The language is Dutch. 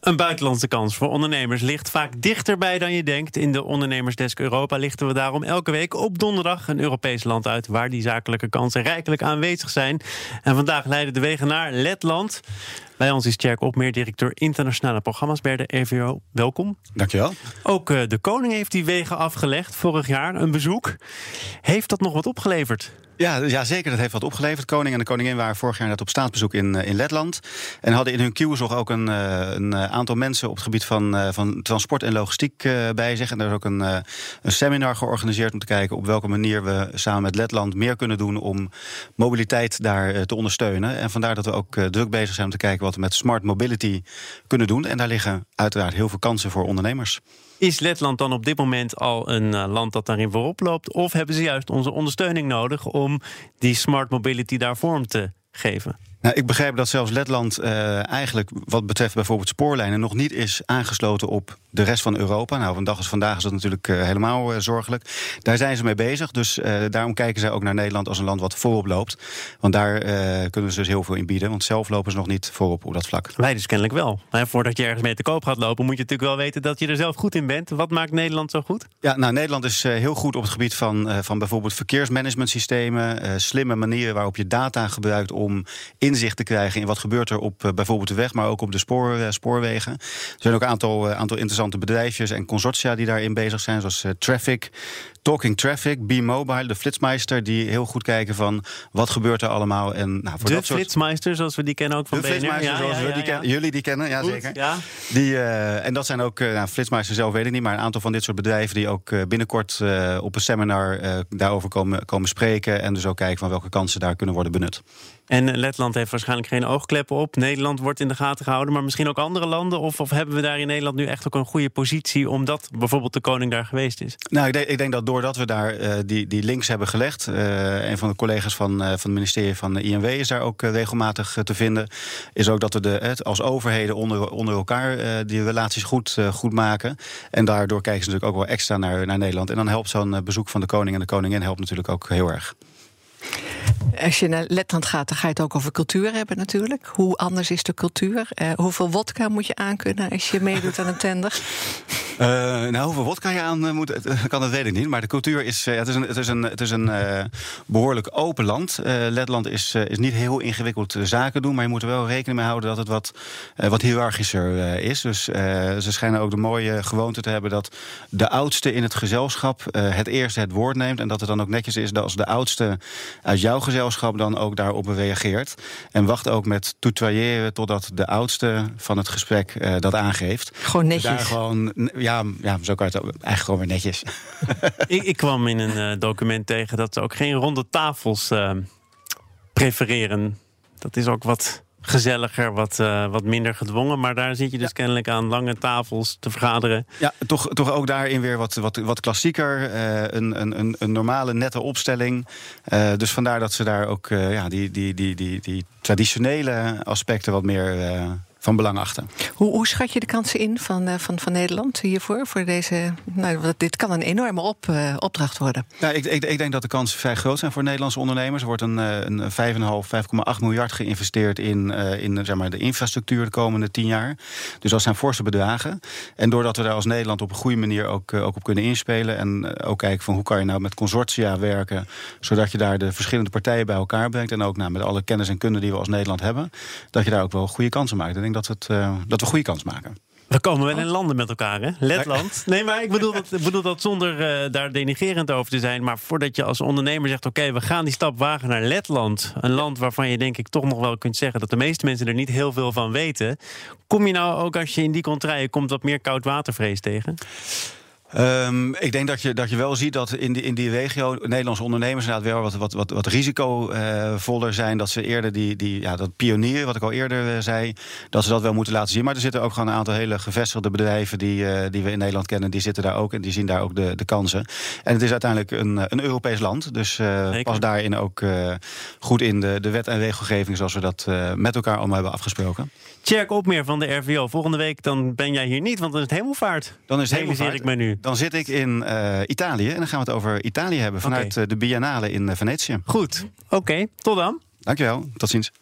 Een buitenlandse kans voor ondernemers ligt vaak dichterbij dan je denkt. In de Ondernemersdesk Europa lichten we daarom elke week op donderdag een Europees land uit waar die zakelijke kansen rijkelijk aanwezig zijn. En vandaag leiden de wegen naar Letland. Bij ons is Tjerk Opmeer, directeur internationale programma's bij de EVO. Welkom. Dankjewel. Ook uh, de koning heeft die wegen afgelegd vorig jaar, een bezoek. Heeft dat nog wat opgeleverd? Ja, ja, zeker. Dat heeft wat opgeleverd. Koning en de koningin waren vorig jaar net op staatsbezoek in, in Letland. En hadden in hun kieuwzorg ook een, een aantal mensen op het gebied van, van transport en logistiek bij zich. En daar is ook een, een seminar georganiseerd om te kijken op welke manier we samen met Letland meer kunnen doen om mobiliteit daar te ondersteunen. En vandaar dat we ook druk bezig zijn om te kijken wat we met smart mobility kunnen doen. En daar liggen uiteraard heel veel kansen voor ondernemers. Is Letland dan op dit moment al een land dat daarin voorop loopt? Of hebben ze juist onze ondersteuning nodig om die smart mobility daar vorm te geven? Nou, ik begrijp dat zelfs Letland uh, eigenlijk wat betreft bijvoorbeeld spoorlijnen nog niet is aangesloten op de rest van Europa. Nou, van dag als vandaag is dat natuurlijk uh, helemaal uh, zorgelijk. Daar zijn ze mee bezig. Dus daarom kijken zij ook naar Nederland als een land wat voorop loopt. Want daar kunnen ze dus heel veel in bieden. Want zelf lopen ze nog niet voorop op dat vlak. Wij dus kennelijk wel. Maar voordat je ergens mee te koop gaat lopen, moet je natuurlijk wel weten dat je er zelf goed in bent. Wat maakt Nederland zo goed? Ja, nou, Nederland is heel goed op het gebied van, van bijvoorbeeld verkeersmanagementsystemen. slimme manieren waarop je data gebruikt om inzicht te krijgen in wat gebeurt er op uh, bijvoorbeeld de weg, maar ook op de spoor, uh, spoorwegen. Er zijn ook een aantal, uh, aantal interessante bedrijfjes en consortia die daarin bezig zijn, zoals Traffic, Talking Traffic, B-Mobile, de Flitsmeister, die heel goed kijken van wat gebeurt er allemaal. En, nou, voor de dat Flitsmeister, soort... zoals we die kennen ook van de Flitsmeister, ja, zoals ja, we die kennen. Jullie die kennen, ja zeker. Die, uh, en dat zijn ook, uh, nou, Flitsmeister zelf weet ik niet, maar een aantal van dit soort bedrijven die ook uh, binnenkort op een seminar daarover komen, komen spreken. En dus ook kijken van welke kansen daar kunnen worden benut. En Letland heeft waarschijnlijk geen oogkleppen op. Nederland wordt in de gaten gehouden, maar misschien ook andere landen. Of, of hebben we daar in Nederland nu echt ook een goede positie, omdat bijvoorbeeld de koning daar geweest is? Nou, ik denk, ik denk dat doordat we daar uh, die, die links hebben gelegd, uh, een van de collega's van, uh, van het ministerie van de INW is daar ook regelmatig te vinden, is ook dat we de, als overheden onder, onder elkaar die relaties goed, goed maken. En daardoor kijken ze natuurlijk ook wel extra naar, naar Nederland. En dan helpt zo'n bezoek van de koning en de koningin helpt natuurlijk ook heel erg. Als je naar Letland gaat, dan ga je het ook over cultuur hebben natuurlijk. Hoe anders is de cultuur? Hoeveel wodka moet je aankunnen als je meedoet aan een tender? Uh, nou, hoeveel wodka je aan moet, kan dat weet ik niet. Maar de cultuur is, het is een, het is een, het is een behoorlijk open land. Letland is, is niet heel ingewikkeld zaken doen, maar je moet er wel rekening mee houden dat het wat, wat hiërarchischer is. Dus ze schijnen ook de mooie gewoonte te hebben dat de oudste in het gezelschap het eerste het woord neemt. En dat het dan ook netjes is dat als de oudste uit jouw gezelschap dan ook daarop reageert. En wacht ook met tutoyeren totdat de oudste van het gesprek dat aangeeft. Gewoon netjes. Daar gewoon, ja, ja, zo kan het eigenlijk gewoon weer netjes. ik, ik kwam in een uh, document tegen dat ze ook geen ronde tafels uh, prefereren. Dat is ook wat gezelliger, wat, uh, wat minder gedwongen. Maar daar zit je dus ja. kennelijk aan lange tafels te vergaderen. Ja, toch, toch ook daarin weer wat, wat, wat klassieker. Uh, een, een, een normale, nette opstelling. Uh, dus vandaar dat ze daar ook ja, die, die, die, die, die traditionele aspecten wat meer van belang achter. Hoe, hoe, schat je de kansen in van, uh, van, van Nederland hiervoor? Voor deze, nou, dit kan een enorme op, uh, opdracht worden. Ja, ik, ik, ik, denk dat de kansen vrij groot zijn voor Nederlandse ondernemers. Er wordt een, een 5,5, 5,8 miljard geïnvesteerd in, uh, in zeg maar, de infrastructuur de komende 10 jaar. Dus dat zijn forse bedragen. En doordat we daar als Nederland op een goede manier ook, ook op kunnen inspelen. En ook kijken van hoe kan je nou met consortia werken. Zodat je daar de verschillende partijen bij elkaar brengt. En ook nou, met alle kennis en kunde die we als Nederland hebben. Dat je daar ook wel goede kansen maakt. Dat, het, uh, dat we goede kans maken. We komen wel in landen met elkaar, hè? Letland. Nee, maar ik bedoel dat, bedoel dat zonder uh, daar denigerend over te zijn. Maar voordat je als ondernemer zegt: oké, okay, we gaan die stap wagen naar Letland. Een land waarvan je denk ik toch nog wel kunt zeggen dat de meeste mensen er niet heel veel van weten. Kom je nou ook als je in die contraien komt wat meer koudwatervrees tegen? Um, ik denk dat je, dat je wel ziet dat in die, in die regio Nederlandse ondernemers inderdaad wel wat, wat, wat, wat risicovoller zijn. Dat ze eerder die, die, ja, dat pionier, wat ik al eerder uh, zei, dat ze dat wel moeten laten zien. Maar er zitten ook gewoon een aantal hele gevestigde bedrijven die, uh, die we in Nederland kennen. Die zitten daar ook en die zien daar ook de, de kansen. En het is uiteindelijk een, een Europees land. Dus uh, pas daarin ook goed in de, de wet en regelgeving zoals we dat met elkaar allemaal hebben afgesproken. Tjerk Opmeer van de RVO. Volgende week dan ben jij hier niet, want dan is het hemelvaart. Dan is het hemelvaart. ik me nu. Dan zit ik in uh, Italië en dan gaan we het over Italië hebben vanuit okay. de Biennale in Venetië. Goed, oké, okay. tot dan. Dankjewel, tot ziens.